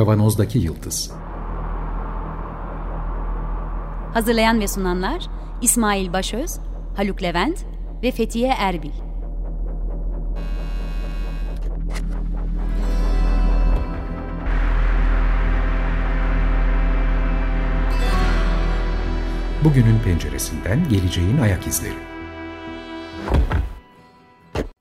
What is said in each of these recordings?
Kavanozdaki Yıldız Hazırlayan ve sunanlar İsmail Başöz, Haluk Levent ve Fethiye Erbil. Bugünün penceresinden geleceğin ayak izleri.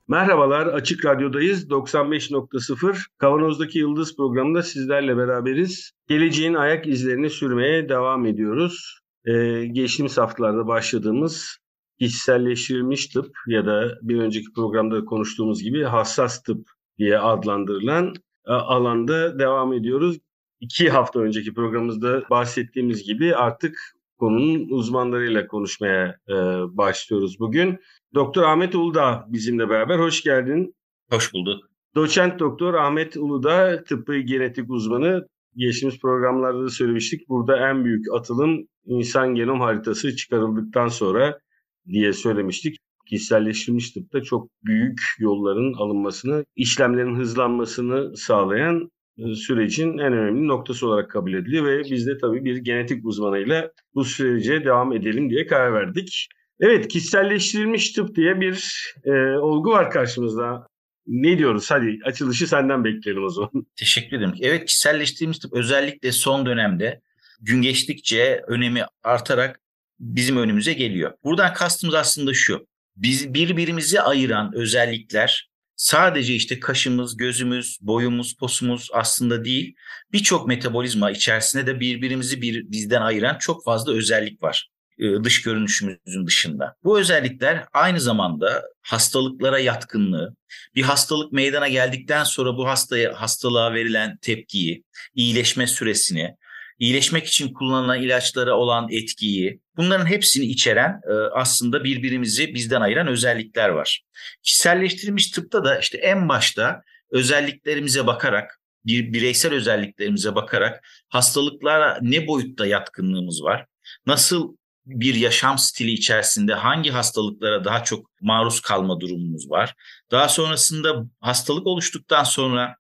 Merhabalar, Açık Radyo'dayız. 95.0 Kavanoz'daki Yıldız programında sizlerle beraberiz. Geleceğin ayak izlerini sürmeye devam ediyoruz. Ee, geçtiğimiz haftalarda başladığımız kişiselleştirilmiş tıp ya da bir önceki programda konuştuğumuz gibi hassas tıp diye adlandırılan e, alanda devam ediyoruz. İki hafta önceki programımızda bahsettiğimiz gibi artık konunun uzmanlarıyla konuşmaya e, başlıyoruz bugün. Doktor Ahmet Uludağ bizimle beraber. Hoş geldin. Hoş bulduk. Doçent Doktor Ahmet Uludağ tıbbi genetik uzmanı. Geçtiğimiz programlarda da söylemiştik. Burada en büyük atılım insan genom haritası çıkarıldıktan sonra diye söylemiştik. Kişiselleştirilmiş tıpta çok büyük yolların alınmasını, işlemlerin hızlanmasını sağlayan sürecin en önemli noktası olarak kabul ediliyor ve biz de tabii bir genetik uzmanıyla bu sürece devam edelim diye karar verdik. Evet, kişiselleştirilmiş tıp diye bir e, olgu var karşımızda. Ne diyoruz? Hadi açılışı senden bekleyelim o zaman. Teşekkür ederim. Evet, kişiselleştirilmiş tıp özellikle son dönemde gün geçtikçe önemi artarak bizim önümüze geliyor. Buradan kastımız aslında şu. Biz birbirimizi ayıran özellikler sadece işte kaşımız, gözümüz, boyumuz, posumuz aslında değil. Birçok metabolizma içerisinde de birbirimizi bir bizden ayıran çok fazla özellik var e, dış görünüşümüzün dışında. Bu özellikler aynı zamanda hastalıklara yatkınlığı, bir hastalık meydana geldikten sonra bu hastaya hastalığa verilen tepkiyi, iyileşme süresini, iyileşmek için kullanılan ilaçlara olan etkiyi, bunların hepsini içeren e, aslında birbirimizi bizden ayıran özellikler var. Kişiselleştirilmiş tıpta da işte en başta özelliklerimize bakarak, bir bireysel özelliklerimize bakarak hastalıklara ne boyutta yatkınlığımız var, nasıl bir yaşam stili içerisinde hangi hastalıklara daha çok maruz kalma durumumuz var. Daha sonrasında hastalık oluştuktan sonra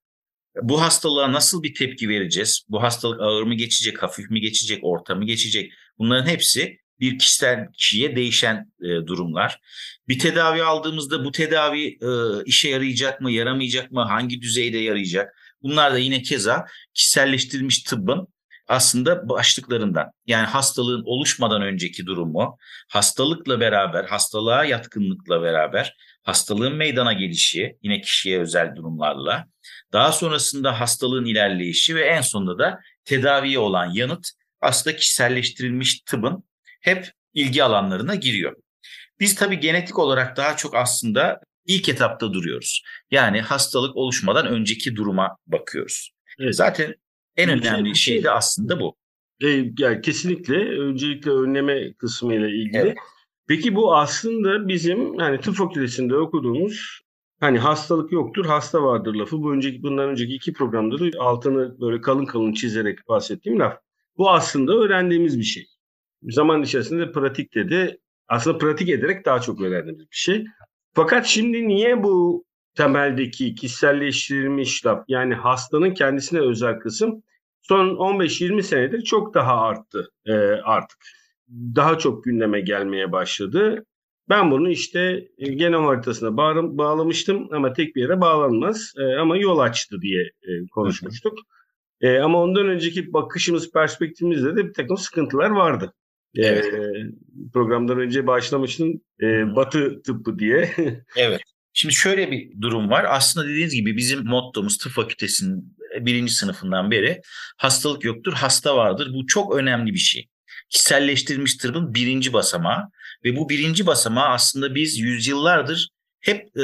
bu hastalığa nasıl bir tepki vereceğiz? Bu hastalık ağır mı geçecek, hafif mi geçecek, orta mı geçecek? Bunların hepsi bir kişiden kişiye değişen e, durumlar. Bir tedavi aldığımızda bu tedavi e, işe yarayacak mı, yaramayacak mı, hangi düzeyde yarayacak? Bunlar da yine keza kişiselleştirilmiş tıbbın aslında başlıklarından. Yani hastalığın oluşmadan önceki durumu, hastalıkla beraber, hastalığa yatkınlıkla beraber, hastalığın meydana gelişi, yine kişiye özel durumlarla, daha sonrasında hastalığın ilerleyişi ve en sonunda da tedaviye olan yanıt aslında kişiselleştirilmiş tıbbın hep ilgi alanlarına giriyor. Biz tabii genetik olarak daha çok aslında ilk etapta duruyoruz. Yani hastalık oluşmadan önceki duruma bakıyoruz. Evet. Zaten en önemli şey de aslında bu. E, yani kesinlikle öncelikle önleme kısmı ile ilgili. Evet. Peki bu aslında bizim yani tıp fakültesinde okuduğumuz hani hastalık yoktur, hasta vardır lafı. Bu önceki bundan önceki iki programda da altını böyle kalın kalın çizerek bahsettiğim laf. Bu aslında öğrendiğimiz bir şey. Zaman içerisinde pratikte de aslında pratik ederek daha çok öğrendiğimiz bir şey. Fakat şimdi niye bu temeldeki kişiselleştirilmiş laf yani hastanın kendisine özel kısım son 15-20 senedir çok daha arttı e, artık. Daha çok gündeme gelmeye başladı. Ben bunu işte e, genom haritasına bağ, bağlamıştım ama tek bir yere bağlanmaz e, ama yol açtı diye e, konuşmuştuk. E, ama ondan önceki bakışımız, perspektifimizde de bir takım sıkıntılar vardı. Evet. E, programdan önce başlamıştım e, Batı tıbbı diye. evet. Şimdi şöyle bir durum var. Aslında dediğiniz gibi bizim mottomuz tıp fakültesinin birinci sınıfından beri hastalık yoktur, hasta vardır. Bu çok önemli bir şey. Kişiselleştirilmiş tıbbın birinci basamağı ve bu birinci basamağı aslında biz yüzyıllardır hep e,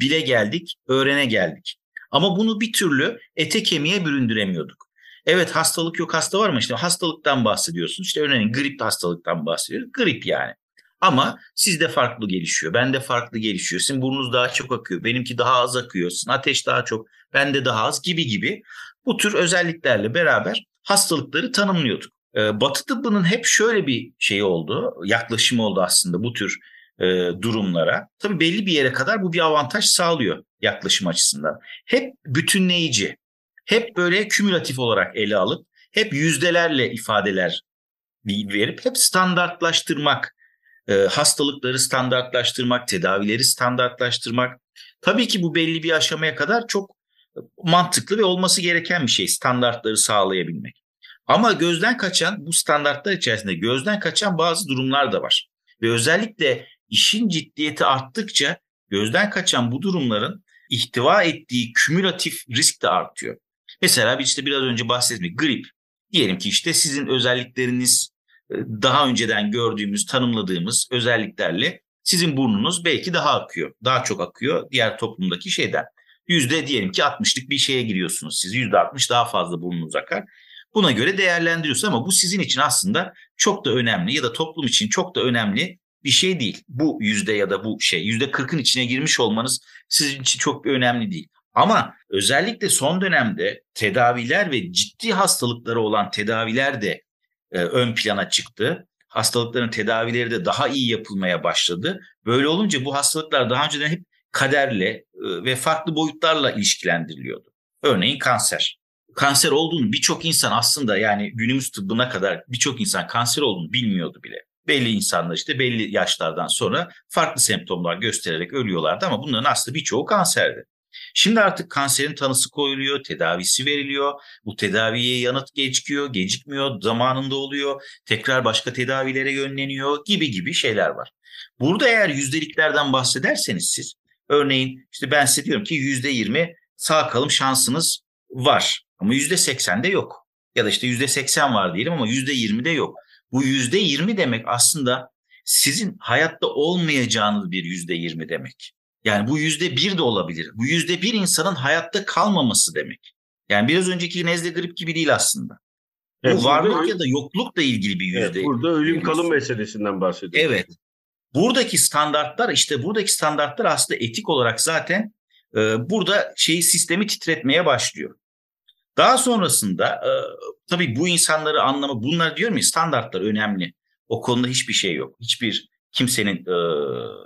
bile geldik, öğrene geldik. Ama bunu bir türlü ete kemiğe büründüremiyorduk. Evet hastalık yok hasta var mı? İşte hastalıktan bahsediyorsun. İşte örneğin grip hastalıktan bahsediyoruz. Grip yani. Ama sizde farklı gelişiyor. Bende farklı gelişiyor. Sizin burnunuz daha çok akıyor. Benimki daha az akıyor. Sizin ateş daha çok. Bende daha az gibi gibi. Bu tür özelliklerle beraber hastalıkları tanımlıyorduk. Ee, Batı tıbbının hep şöyle bir şey oldu. Yaklaşımı oldu aslında bu tür e, durumlara. Tabii belli bir yere kadar bu bir avantaj sağlıyor yaklaşım açısından. Hep bütünleyici. Hep böyle kümülatif olarak ele alıp hep yüzdelerle ifadeler verip hep standartlaştırmak, e, hastalıkları standartlaştırmak, tedavileri standartlaştırmak. Tabii ki bu belli bir aşamaya kadar çok mantıklı ve olması gereken bir şey standartları sağlayabilmek. Ama gözden kaçan bu standartlar içerisinde gözden kaçan bazı durumlar da var. Ve özellikle işin ciddiyeti arttıkça gözden kaçan bu durumların ihtiva ettiği kümülatif risk de artıyor. Mesela işte biraz önce bahsettiğim grip. Diyelim ki işte sizin özellikleriniz e, daha önceden gördüğümüz, tanımladığımız özelliklerle sizin burnunuz belki daha akıyor. Daha çok akıyor diğer toplumdaki şeyden. Yüzde diyelim ki 60'lık bir şeye giriyorsunuz siz. Yüzde 60 daha fazla burnunuz akar. Buna göre değerlendiriyorsunuz ama bu sizin için aslında çok da önemli ya da toplum için çok da önemli bir şey değil. Bu yüzde ya da bu şey yüzde 40'ın içine girmiş olmanız sizin için çok önemli değil. Ama özellikle son dönemde tedaviler ve ciddi hastalıkları olan tedaviler de e, ön plana çıktı. Hastalıkların tedavileri de daha iyi yapılmaya başladı. Böyle olunca bu hastalıklar daha önceden hep kaderle e, ve farklı boyutlarla ilişkilendiriliyordu. Örneğin kanser. Kanser olduğunu birçok insan aslında yani günümüz tıbbına kadar birçok insan kanser olduğunu bilmiyordu bile. Belli insanlar işte belli yaşlardan sonra farklı semptomlar göstererek ölüyorlardı ama bunların aslında birçoğu kanserdi. Şimdi artık kanserin tanısı koyuluyor, tedavisi veriliyor. Bu tedaviye yanıt gecikiyor, gecikmiyor, zamanında oluyor. Tekrar başka tedavilere yönleniyor gibi gibi şeyler var. Burada eğer yüzdeliklerden bahsederseniz siz, örneğin işte ben size diyorum ki yüzde yirmi sağ kalım şansınız var ama yüzde seksen de yok. Ya da işte yüzde seksen var diyelim ama yüzde yirmi de yok. Bu yüzde yirmi demek aslında sizin hayatta olmayacağınız bir yüzde yirmi demek. Yani bu yüzde bir de olabilir. Bu yüzde bir insanın hayatta kalmaması demek. Yani biraz önceki nezle grip gibi değil aslında. Evet, bu varlık ya da yoklukla ilgili bir yüzde. Evet, burada ölüm kalım meselesinden bahsediyoruz. Evet. Buradaki standartlar işte buradaki standartlar aslında etik olarak zaten e, burada şeyi sistemi titretmeye başlıyor. Daha sonrasında e, tabii bu insanları anlamı bunlar diyorum ya standartlar önemli. O konuda hiçbir şey yok. Hiçbir kimsenin e,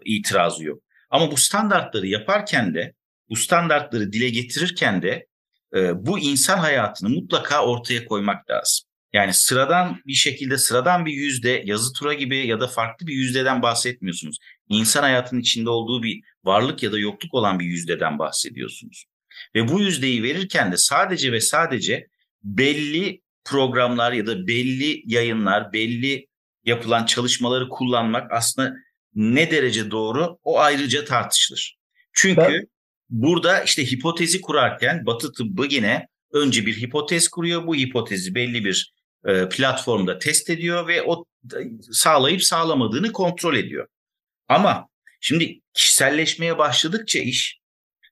itirazı yok. Ama bu standartları yaparken de, bu standartları dile getirirken de e, bu insan hayatını mutlaka ortaya koymak lazım. Yani sıradan bir şekilde sıradan bir yüzde yazı tura gibi ya da farklı bir yüzdeden bahsetmiyorsunuz. İnsan hayatının içinde olduğu bir varlık ya da yokluk olan bir yüzdeden bahsediyorsunuz. Ve bu yüzdeyi verirken de sadece ve sadece belli programlar ya da belli yayınlar, belli yapılan çalışmaları kullanmak aslında ne derece doğru o ayrıca tartışılır. Çünkü ben... burada işte hipotezi kurarken Batı tıbbı yine önce bir hipotez kuruyor. Bu hipotezi belli bir e, platformda test ediyor ve o sağlayıp sağlamadığını kontrol ediyor. Ama şimdi kişiselleşmeye başladıkça iş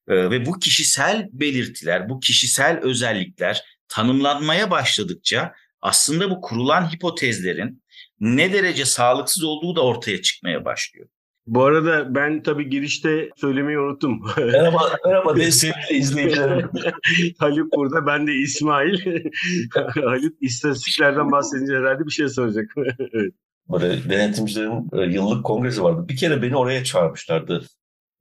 e, ve bu kişisel belirtiler, bu kişisel özellikler tanımlanmaya başladıkça aslında bu kurulan hipotezlerin ne derece sağlıksız olduğu da ortaya çıkmaya başlıyor. Bu arada ben tabii girişte söylemeyi unuttum. Merhaba, merhaba de sevgili izleyicilerim. Haluk burada, ben de İsmail. Haluk istatistiklerden bahsedince herhalde bir şey soracak. evet. Böyle denetimcilerin e, yıllık kongresi vardı. Bir kere beni oraya çağırmışlardı.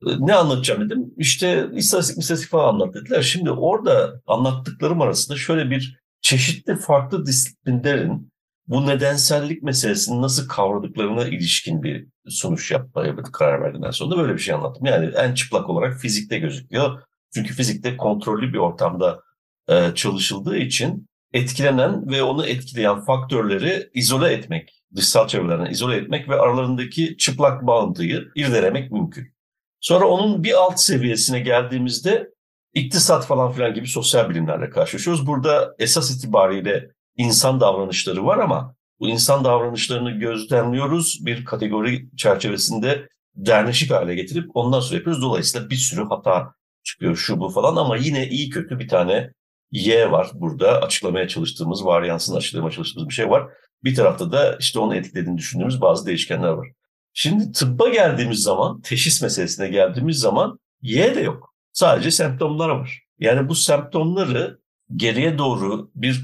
E, ne anlatacağım dedim. İşte istatistik, istatistik falan anlat dediler. Şimdi orada anlattıklarım arasında şöyle bir çeşitli farklı disiplinlerin bu nedensellik meselesini nasıl kavradıklarına ilişkin bir sonuç yapmaya karar verdiğimden sonra da böyle bir şey anlattım. Yani en çıplak olarak fizikte gözüküyor. Çünkü fizikte kontrollü bir ortamda e, çalışıldığı için etkilenen ve onu etkileyen faktörleri izole etmek, dışsal çevrelerden izole etmek ve aralarındaki çıplak bağıntıyı irdelemek mümkün. Sonra onun bir alt seviyesine geldiğimizde iktisat falan filan gibi sosyal bilimlerle karşılaşıyoruz. Burada esas itibariyle insan davranışları var ama bu insan davranışlarını gözlemliyoruz. Bir kategori çerçevesinde derneşik hale getirip ondan sonra yapıyoruz. Dolayısıyla bir sürü hata çıkıyor şu bu falan ama yine iyi kötü bir tane Y var burada açıklamaya çalıştığımız, varyansını açıklamaya çalıştığımız bir şey var. Bir tarafta da işte onu etkilediğini düşündüğümüz bazı değişkenler var. Şimdi tıbba geldiğimiz zaman, teşhis meselesine geldiğimiz zaman Y de yok. Sadece semptomlar var. Yani bu semptomları geriye doğru bir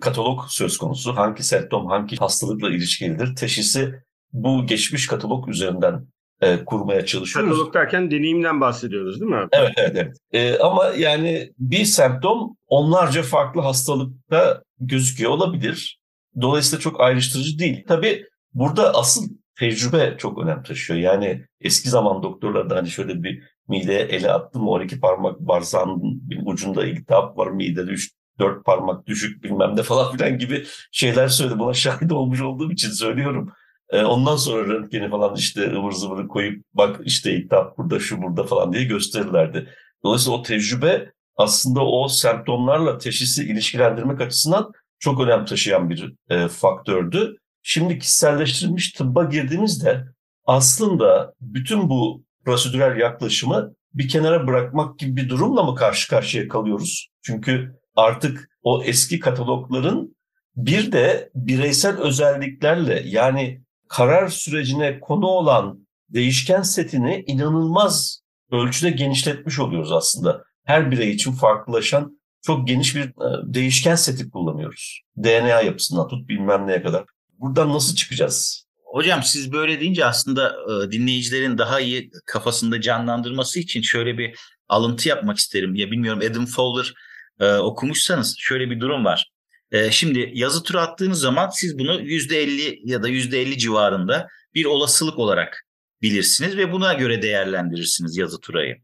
katalog söz konusu. Hangi semptom, hangi hastalıkla ilişkilidir? Teşhisi bu geçmiş katalog üzerinden e, kurmaya çalışıyoruz. Katalog derken deneyimden bahsediyoruz değil mi abi? Evet, evet, evet. E, ama yani bir semptom onlarca farklı hastalıkta gözüküyor olabilir. Dolayısıyla çok ayrıştırıcı değil. Tabii burada asıl tecrübe çok önem taşıyor. Yani eski zaman doktorlarda hani şöyle bir mideye ele attım 12 parmak bağırsağın ucunda iltihap var midede 3 dört parmak düşük bilmem ne falan filan gibi şeyler söyledi. Buna şahit olmuş olduğum için söylüyorum. E, ondan sonra röntgeni falan işte ıvır zıvırı koyup bak işte iltihap burada şu burada falan diye gösterirlerdi. Dolayısıyla o tecrübe aslında o semptomlarla teşhisi ilişkilendirmek açısından çok önem taşıyan bir e, faktördü. Şimdi kişiselleştirilmiş tıbba girdiğimizde aslında bütün bu prosedürel yaklaşımı bir kenara bırakmak gibi bir durumla mı karşı karşıya kalıyoruz? Çünkü artık o eski katalogların bir de bireysel özelliklerle yani karar sürecine konu olan değişken setini inanılmaz ölçüde genişletmiş oluyoruz aslında. Her birey için farklılaşan çok geniş bir e, değişken seti kullanıyoruz. DNA yapısından tut bilmem neye kadar. Buradan nasıl çıkacağız? Hocam siz böyle deyince aslında e, dinleyicilerin daha iyi kafasında canlandırması için şöyle bir alıntı yapmak isterim. Ya bilmiyorum Adam Fowler e, okumuşsanız şöyle bir durum var. E, şimdi yazı tura attığınız zaman siz bunu %50 ya da %50 civarında bir olasılık olarak bilirsiniz ve buna göre değerlendirirsiniz yazı turayı.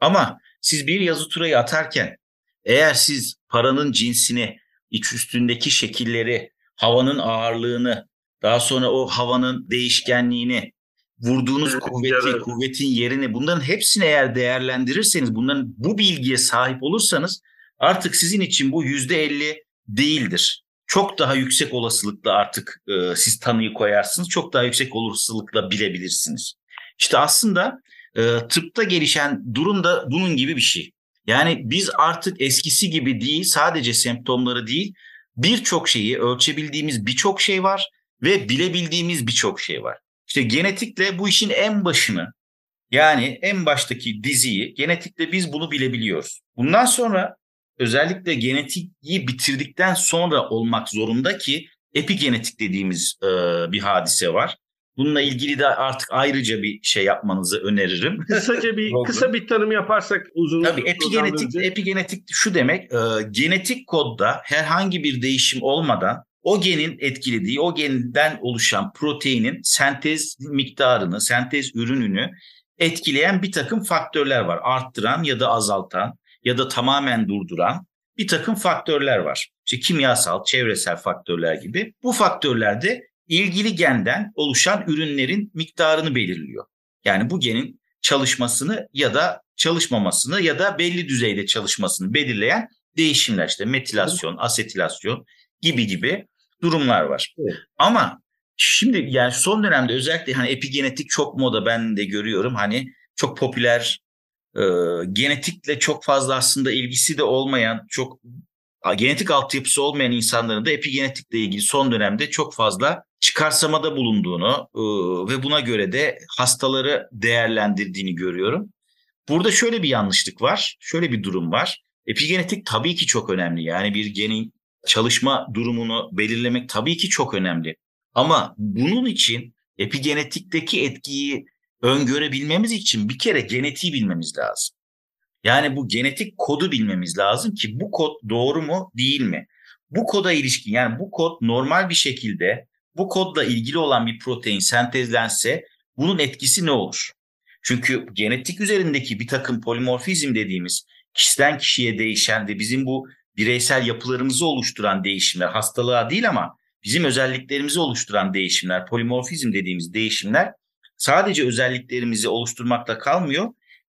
Ama siz bir yazı turayı atarken eğer siz paranın cinsini, iç üstündeki şekilleri, havanın ağırlığını, daha sonra o havanın değişkenliğini, vurduğunuz kuvveti, kuvvetin yerini bunların hepsini eğer değerlendirirseniz, bunların bu bilgiye sahip olursanız artık sizin için bu yüzde elli değildir. Çok daha yüksek olasılıkla artık e, siz tanıyı koyarsınız. Çok daha yüksek olasılıkla bilebilirsiniz. İşte aslında e, tıpta gelişen durum da bunun gibi bir şey. Yani biz artık eskisi gibi değil sadece semptomları değil birçok şeyi ölçebildiğimiz birçok şey var ve bilebildiğimiz birçok şey var. İşte genetikle bu işin en başını yani en baştaki diziyi genetikle biz bunu bilebiliyoruz. Bundan sonra özellikle genetiği bitirdikten sonra olmak zorunda ki epigenetik dediğimiz e, bir hadise var. Bununla ilgili de artık ayrıca bir şey yapmanızı öneririm. Kısaca bir kısa bir tanım yaparsak uzun. Tabii epigenetik epigenetik şu demek e, genetik kodda herhangi bir değişim olmadan o genin etkilediği, o genden oluşan proteinin sentez miktarını, sentez ürününü etkileyen bir takım faktörler var. Arttıran ya da azaltan ya da tamamen durduran bir takım faktörler var. İşte kimyasal, çevresel faktörler gibi. Bu faktörler de ilgili genden oluşan ürünlerin miktarını belirliyor. Yani bu genin çalışmasını ya da çalışmamasını ya da belli düzeyde çalışmasını belirleyen değişimler işte metilasyon, asetilasyon gibi gibi durumlar var. Evet. Ama şimdi yani son dönemde özellikle hani epigenetik çok moda ben de görüyorum hani çok popüler e, genetikle çok fazla aslında ilgisi de olmayan çok genetik altyapısı olmayan insanların da epigenetikle ilgili son dönemde çok fazla çıkarsamada bulunduğunu e, ve buna göre de hastaları değerlendirdiğini görüyorum. Burada şöyle bir yanlışlık var, şöyle bir durum var. Epigenetik tabii ki çok önemli. Yani bir genin çalışma durumunu belirlemek tabii ki çok önemli. Ama bunun için epigenetikteki etkiyi öngörebilmemiz için bir kere genetiği bilmemiz lazım. Yani bu genetik kodu bilmemiz lazım ki bu kod doğru mu değil mi? Bu koda ilişkin yani bu kod normal bir şekilde bu kodla ilgili olan bir protein sentezlense bunun etkisi ne olur? Çünkü genetik üzerindeki bir takım polimorfizm dediğimiz kişiden kişiye değişen de bizim bu bireysel yapılarımızı oluşturan değişimler hastalığa değil ama bizim özelliklerimizi oluşturan değişimler polimorfizm dediğimiz değişimler sadece özelliklerimizi oluşturmakla kalmıyor.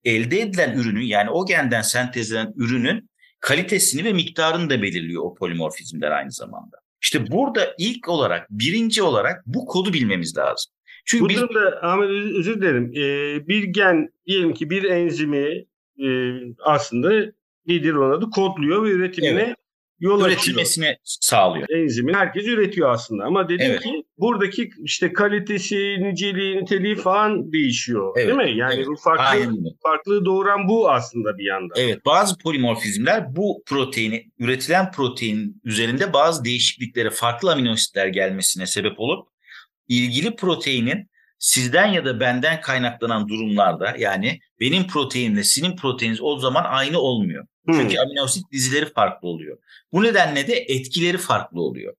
Elde edilen ürünün yani o genden sentezlenen ürünün kalitesini ve miktarını da belirliyor o polimorfizmler aynı zamanda. İşte burada ilk olarak, birinci olarak bu kodu bilmemiz lazım. Çünkü bu biz... durumda Ahmet özür dilerim. Ee, bir gen diyelim ki bir enzimi e, aslında nedir onun adı kodluyor ve üretimine evet yol üretilmesini açıyor. sağlıyor. Enzimin herkes üretiyor aslında ama dedim evet. ki buradaki işte kalitesi, niceliği, niteliği falan değişiyor. Evet. Değil mi? Yani evet. bu farklı Aynen. farklılığı doğuran bu aslında bir yanda. Evet, bazı polimorfizmler bu proteini üretilen protein üzerinde bazı değişikliklere, farklı amino asitler gelmesine sebep olup ilgili proteinin sizden ya da benden kaynaklanan durumlarda yani benim proteinimle sizin proteininiz o zaman aynı olmuyor. Hmm. Çünkü amino asit dizileri farklı oluyor. Bu nedenle de etkileri farklı oluyor.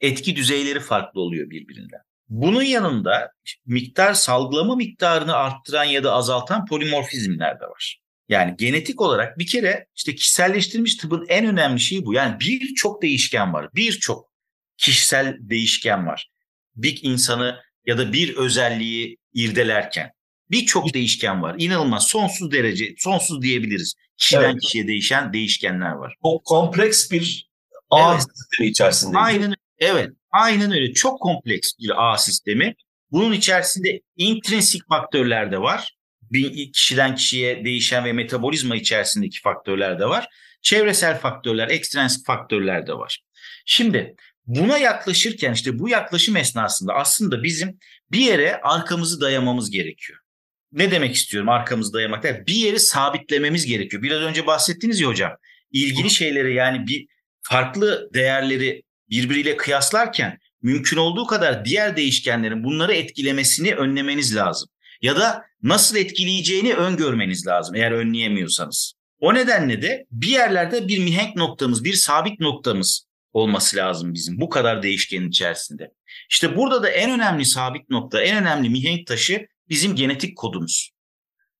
Etki düzeyleri farklı oluyor birbirinden. Bunun yanında miktar salgılama miktarını arttıran ya da azaltan polimorfizmler de var. Yani genetik olarak bir kere işte kişiselleştirilmiş tıbbın en önemli şeyi bu. Yani birçok değişken var. Birçok kişisel değişken var. Bir insanı ya da bir özelliği irdelerken birçok değişken var. İnanılmaz sonsuz derece, sonsuz diyebiliriz. Kişiden evet. kişiye değişen değişkenler var. O kompleks bir ağ evet. sistemi içerisinde. Aynen evet. Aynen öyle. Çok kompleks bir ağ sistemi. Bunun içerisinde intrinsik faktörler de var. Bir kişiden kişiye değişen ve metabolizma içerisindeki faktörler de var. Çevresel faktörler, ekstrensik faktörler de var. Şimdi buna yaklaşırken işte bu yaklaşım esnasında aslında bizim bir yere arkamızı dayamamız gerekiyor. Ne demek istiyorum arkamızı dayamak? Bir yeri sabitlememiz gerekiyor. Biraz önce bahsettiniz ya hocam. İlgili şeyleri yani bir farklı değerleri birbiriyle kıyaslarken mümkün olduğu kadar diğer değişkenlerin bunları etkilemesini önlemeniz lazım. Ya da nasıl etkileyeceğini öngörmeniz lazım eğer önleyemiyorsanız. O nedenle de bir yerlerde bir mihenk noktamız, bir sabit noktamız olması lazım bizim bu kadar değişkenin içerisinde. İşte burada da en önemli sabit nokta, en önemli mihenk taşı bizim genetik kodumuz.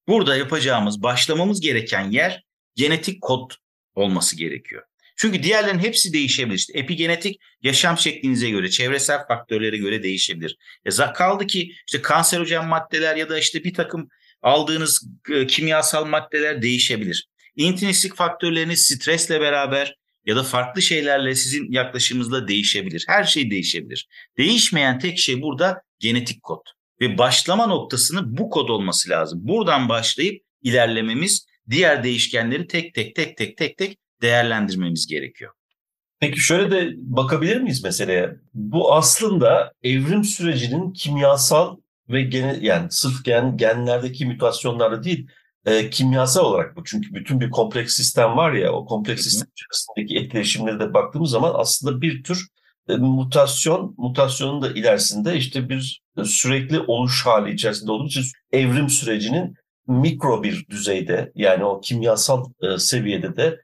Burada yapacağımız, başlamamız gereken yer genetik kod olması gerekiyor. Çünkü diğerlerin hepsi değişebilir. İşte epigenetik yaşam şeklinize göre, çevresel faktörlere göre değişebilir. E, kaldı ki işte kanserojen maddeler ya da işte bir takım aldığınız e, kimyasal maddeler değişebilir. İntrinsik faktörleriniz stresle beraber ya da farklı şeylerle sizin yaklaşımınızla değişebilir. Her şey değişebilir. Değişmeyen tek şey burada genetik kod. Ve başlama noktasının bu kod olması lazım. Buradan başlayıp ilerlememiz diğer değişkenleri tek tek tek tek tek tek değerlendirmemiz gerekiyor. Peki şöyle de bakabilir miyiz meseleye? Bu aslında evrim sürecinin kimyasal ve gene, yani sırf gen, genlerdeki mutasyonlarla değil, e, kimyasal olarak bu. Çünkü bütün bir kompleks sistem var ya, o kompleks sistem içerisindeki etkileşimlere de baktığımız zaman aslında bir tür mutasyon, mutasyonun da ilerisinde işte bir sürekli oluş hali içerisinde olduğu için evrim sürecinin mikro bir düzeyde yani o kimyasal e, seviyede de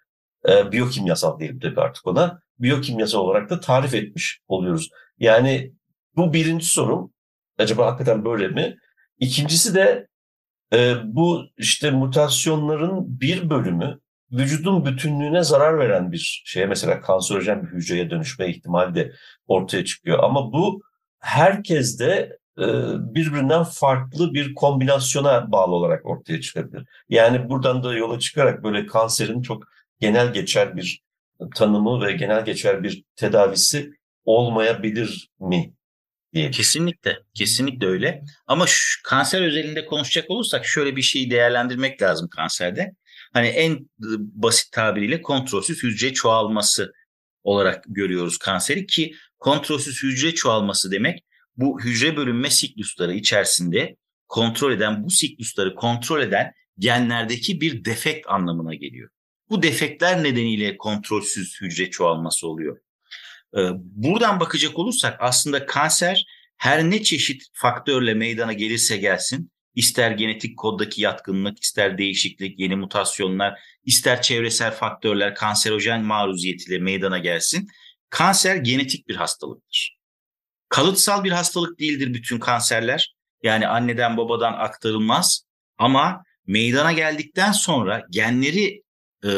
e, biyokimyasal diyelim tabii artık ona. Biyokimyasal olarak da tarif etmiş oluyoruz. Yani bu birinci sorum. Acaba hakikaten böyle mi? İkincisi de e, bu işte mutasyonların bir bölümü vücudun bütünlüğüne zarar veren bir şeye mesela kanserojen bir hücreye dönüşme ihtimali de ortaya çıkıyor. Ama bu herkes de e, birbirinden farklı bir kombinasyona bağlı olarak ortaya çıkabilir. Yani buradan da yola çıkarak böyle kanserin çok genel geçer bir tanımı ve genel geçer bir tedavisi olmayabilir mi diye. Kesinlikle, kesinlikle öyle. Ama şu, kanser özelinde konuşacak olursak şöyle bir şeyi değerlendirmek lazım kanserde. Hani en basit tabiriyle kontrolsüz hücre çoğalması olarak görüyoruz kanseri ki kontrolsüz hücre çoğalması demek bu hücre bölünme siklusları içerisinde kontrol eden bu siklusları kontrol eden genlerdeki bir defekt anlamına geliyor. Bu defektler nedeniyle kontrolsüz hücre çoğalması oluyor. Ee, buradan bakacak olursak aslında kanser her ne çeşit faktörle meydana gelirse gelsin, ister genetik koddaki yatkınlık, ister değişiklik, yeni mutasyonlar, ister çevresel faktörler, kanserojen maruziyetiyle meydana gelsin, kanser genetik bir hastalıktır. Kalıtsal bir hastalık değildir bütün kanserler. Yani anneden babadan aktarılmaz ama meydana geldikten sonra genleri e,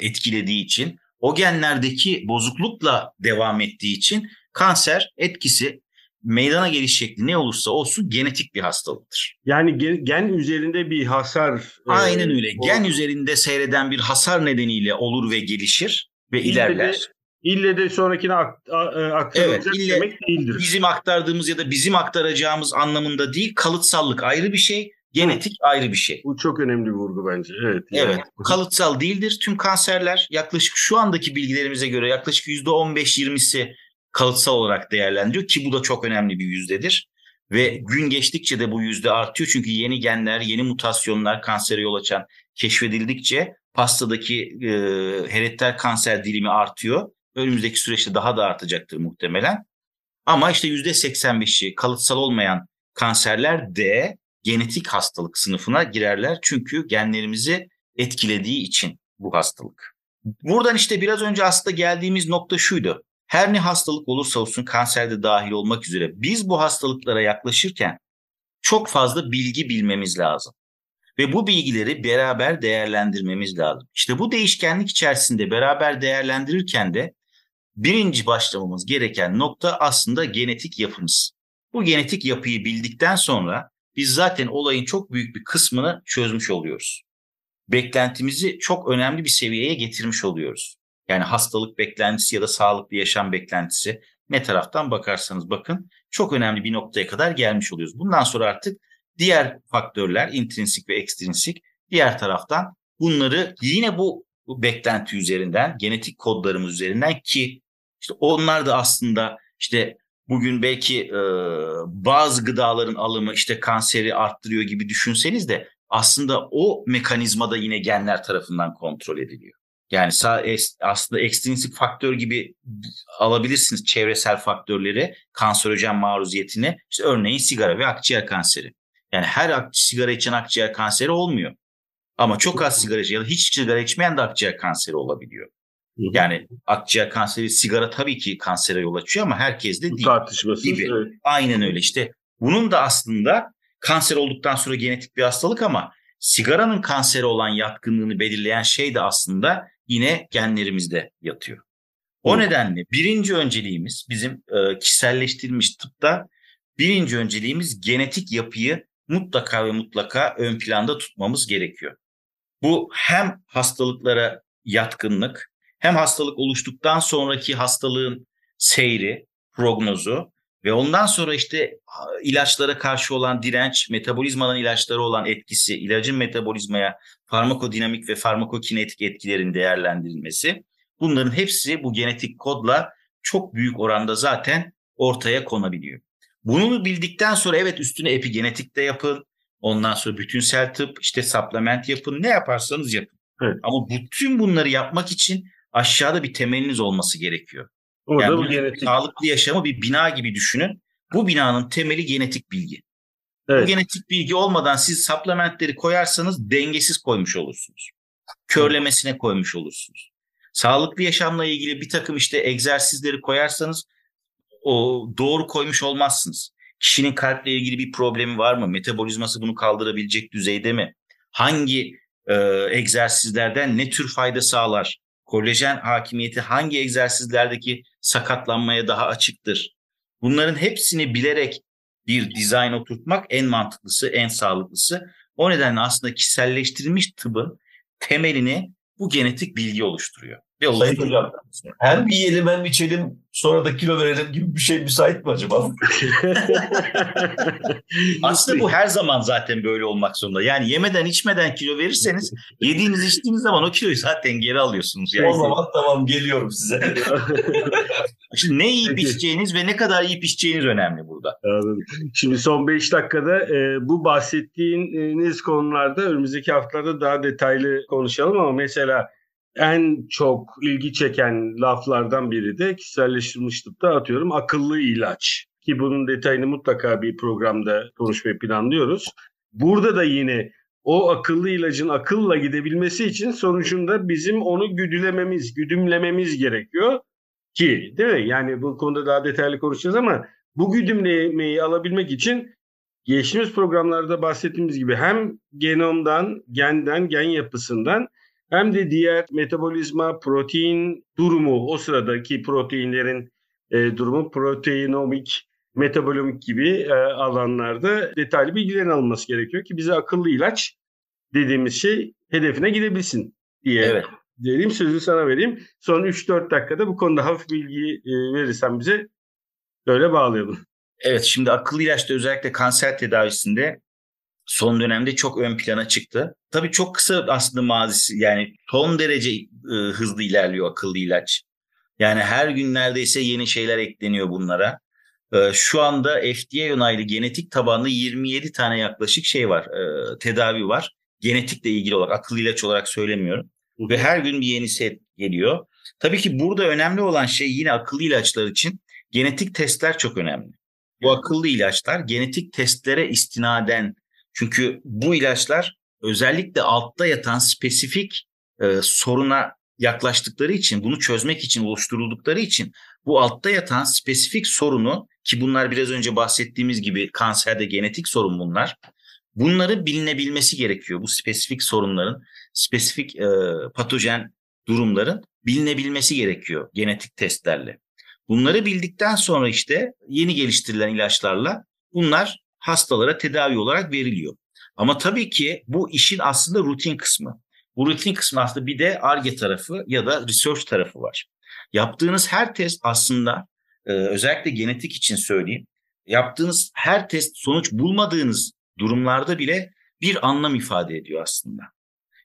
etkilediği için o genlerdeki bozuklukla devam ettiği için kanser etkisi meydana geliş şekli ne olursa olsun genetik bir hastalıktır. Yani gen, gen üzerinde bir hasar. Aynen öyle. E, gen üzerinde seyreden bir hasar nedeniyle olur ve gelişir ve ille ilerler. De, ille de sonrakine akt, aktarılacak evet, ille demek değildir. Bizim aktardığımız ya da bizim aktaracağımız anlamında değil kalıtsallık ayrı bir şey. Genetik ayrı bir şey. Bu çok önemli bir vurgu bence. Evet. Yani. Evet. Kalıtsal değildir. Tüm kanserler yaklaşık şu andaki bilgilerimize göre yaklaşık %15-20'si kalıtsal olarak değerlendiriyor ki bu da çok önemli bir yüzdedir. Ve gün geçtikçe de bu yüzde artıyor çünkü yeni genler, yeni mutasyonlar kansere yol açan keşfedildikçe pastadaki e, herediter kanser dilimi artıyor. Önümüzdeki süreçte daha da artacaktır muhtemelen. Ama işte yüzde 85'i kalıtsal olmayan kanserler D genetik hastalık sınıfına girerler. Çünkü genlerimizi etkilediği için bu hastalık. Buradan işte biraz önce aslında geldiğimiz nokta şuydu. Her ne hastalık olursa olsun kanserde dahil olmak üzere biz bu hastalıklara yaklaşırken çok fazla bilgi bilmemiz lazım. Ve bu bilgileri beraber değerlendirmemiz lazım. İşte bu değişkenlik içerisinde beraber değerlendirirken de birinci başlamamız gereken nokta aslında genetik yapımız. Bu genetik yapıyı bildikten sonra biz zaten olayın çok büyük bir kısmını çözmüş oluyoruz. Beklentimizi çok önemli bir seviyeye getirmiş oluyoruz. Yani hastalık beklentisi ya da sağlıklı yaşam beklentisi ne taraftan bakarsanız bakın çok önemli bir noktaya kadar gelmiş oluyoruz. Bundan sonra artık diğer faktörler intrinsik ve ekstrinsik diğer taraftan bunları yine bu, beklenti üzerinden genetik kodlarımız üzerinden ki işte onlar da aslında işte bugün belki e, bazı gıdaların alımı işte kanseri arttırıyor gibi düşünseniz de aslında o mekanizma da yine genler tarafından kontrol ediliyor. Yani aslında ekstrinsik faktör gibi alabilirsiniz çevresel faktörleri, kanserojen maruziyetini. İşte örneğin sigara ve akciğer kanseri. Yani her sigara içen akciğer kanseri olmuyor. Ama çok az sigara ya da hiç sigara içmeyen de akciğer kanseri olabiliyor. Yani akciğer kanseri, sigara tabii ki kansere yol açıyor ama herkes de değil. Tartışmasız. Gibi. Evet. Aynen öyle işte. Bunun da aslında kanser olduktan sonra genetik bir hastalık ama sigaranın kanseri olan yatkınlığını belirleyen şey de aslında yine genlerimizde yatıyor. O Hı. nedenle birinci önceliğimiz bizim e, kişiselleştirilmiş tıpta birinci önceliğimiz genetik yapıyı mutlaka ve mutlaka ön planda tutmamız gerekiyor. Bu hem hastalıklara yatkınlık hem hastalık oluştuktan sonraki hastalığın seyri, prognozu ve ondan sonra işte ilaçlara karşı olan direnç, metabolizmanın ilaçları olan etkisi, ilacın metabolizmaya farmakodinamik ve farmakokinetik etkilerin değerlendirilmesi. Bunların hepsi bu genetik kodla çok büyük oranda zaten ortaya konabiliyor. Bunu bildikten sonra evet üstüne epigenetik de yapın. Ondan sonra bütünsel tıp, işte supplement yapın. Ne yaparsanız yapın. Evet. Ama bütün bunları yapmak için aşağıda bir temeliniz olması gerekiyor. Orada yani bu genetik. Sağlıklı yaşamı bir bina gibi düşünün. Bu binanın temeli genetik bilgi. Evet. Bu genetik bilgi olmadan siz supplementleri koyarsanız dengesiz koymuş olursunuz. Körlemesine koymuş olursunuz. Sağlıklı yaşamla ilgili bir takım işte egzersizleri koyarsanız o doğru koymuş olmazsınız. Kişinin kalple ilgili bir problemi var mı? Metabolizması bunu kaldırabilecek düzeyde mi? Hangi e, egzersizlerden ne tür fayda sağlar? Kolajen hakimiyeti hangi egzersizlerdeki sakatlanmaya daha açıktır? Bunların hepsini bilerek bir dizayn oturtmak en mantıklısı, en sağlıklısı. O nedenle aslında kişiselleştirilmiş tıbbın temelini bu genetik bilgi oluşturuyor. Ve Sayın Hocam hem yiyelim hem içelim sonra da kilo verelim gibi bir şey müsait mi acaba? Aslında bu her zaman zaten böyle olmak zorunda. Yani yemeden içmeden kilo verirseniz yediğiniz içtiğiniz zaman o kiloyu zaten geri alıyorsunuz. Yani. O zaman tamam geliyorum size. Şimdi ne yiyip içeceğiniz ve ne kadar yiyip içeceğiniz önemli burada. Şimdi son 5 dakikada e, bu bahsettiğiniz konularda önümüzdeki haftalarda daha detaylı konuşalım ama mesela en çok ilgi çeken laflardan biri de kişiselleştirilmiş tıpta atıyorum akıllı ilaç. Ki bunun detayını mutlaka bir programda konuşmayı planlıyoruz. Burada da yine o akıllı ilacın akılla gidebilmesi için sonucunda bizim onu güdülememiz, güdümlememiz gerekiyor ki değil mi? Yani bu konuda daha detaylı konuşacağız ama bu güdümlemeyi alabilmek için geçtiğimiz programlarda bahsettiğimiz gibi hem genomdan, genden, gen yapısından hem de diğer metabolizma, protein durumu, o sıradaki proteinlerin e, durumu, proteinomik, metabolomik gibi e, alanlarda detaylı bilgilerin alınması gerekiyor ki bize akıllı ilaç dediğimiz şey hedefine gidebilsin diye evet. Diyelim sözü sana vereyim. Son 3-4 dakikada bu konuda hafif bilgi e, verirsen bize böyle bağlayalım. Evet şimdi akıllı ilaçta özellikle kanser tedavisinde son dönemde çok ön plana çıktı. Tabii çok kısa aslında mazisi yani son derece e, hızlı ilerliyor akıllı ilaç. Yani her gün neredeyse yeni şeyler ekleniyor bunlara. E, şu anda FDA onaylı genetik tabanlı 27 tane yaklaşık şey var, e, tedavi var. Genetikle ilgili olarak, akıllı ilaç olarak söylemiyorum. Ve her gün bir yenisi geliyor. Tabii ki burada önemli olan şey yine akıllı ilaçlar için genetik testler çok önemli. Bu akıllı ilaçlar genetik testlere istinaden çünkü bu ilaçlar özellikle altta yatan spesifik e, soruna yaklaştıkları için, bunu çözmek için oluşturuldukları için bu altta yatan spesifik sorunu ki bunlar biraz önce bahsettiğimiz gibi kanserde genetik sorun bunlar. Bunları bilinebilmesi gerekiyor. Bu spesifik sorunların, spesifik e, patojen durumların bilinebilmesi gerekiyor genetik testlerle. Bunları bildikten sonra işte yeni geliştirilen ilaçlarla bunlar hastalara tedavi olarak veriliyor. Ama tabii ki bu işin aslında rutin kısmı. Bu rutin kısmı aslında bir de ARGE tarafı ya da research tarafı var. Yaptığınız her test aslında e, özellikle genetik için söyleyeyim. Yaptığınız her test sonuç bulmadığınız durumlarda bile bir anlam ifade ediyor aslında.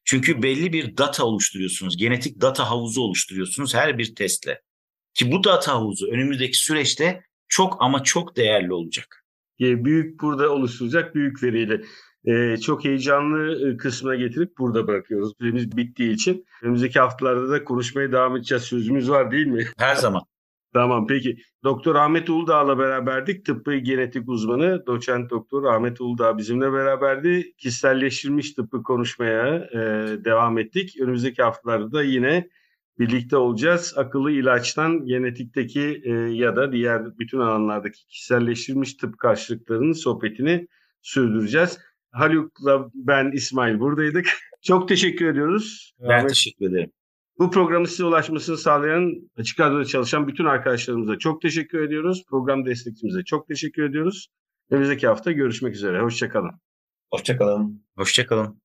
Çünkü belli bir data oluşturuyorsunuz. Genetik data havuzu oluşturuyorsunuz her bir testle. Ki bu data havuzu önümüzdeki süreçte çok ama çok değerli olacak. Büyük burada oluşturacak büyük veriyle e, çok heyecanlı e, kısmına getirip burada bırakıyoruz. Süremiz bittiği için. Önümüzdeki haftalarda da konuşmaya devam edeceğiz. Sözümüz var değil mi? Her zaman. Tamam peki. Doktor Ahmet Uludağ'la beraberdik. Tıbbi genetik uzmanı doçent doktor Ahmet Uludağ bizimle beraberdi. Kişiselleştirilmiş tıbbı konuşmaya e, devam ettik. Önümüzdeki haftalarda da yine birlikte olacağız. Akıllı ilaçtan genetikteki e, ya da diğer bütün alanlardaki kişiselleştirilmiş tıp karşılıklarının sohbetini sürdüreceğiz. Haluk'la ben İsmail buradaydık. Çok teşekkür ediyoruz. Ben Ahmet, teşekkür ederim. Bu programı size ulaşmasını sağlayan Açık Radyo'da çalışan bütün arkadaşlarımıza çok teşekkür ediyoruz. Program destekçimize çok teşekkür ediyoruz. Önümüzdeki hafta görüşmek üzere. Hoşçakalın. Hoşçakalın. Hoşçakalın.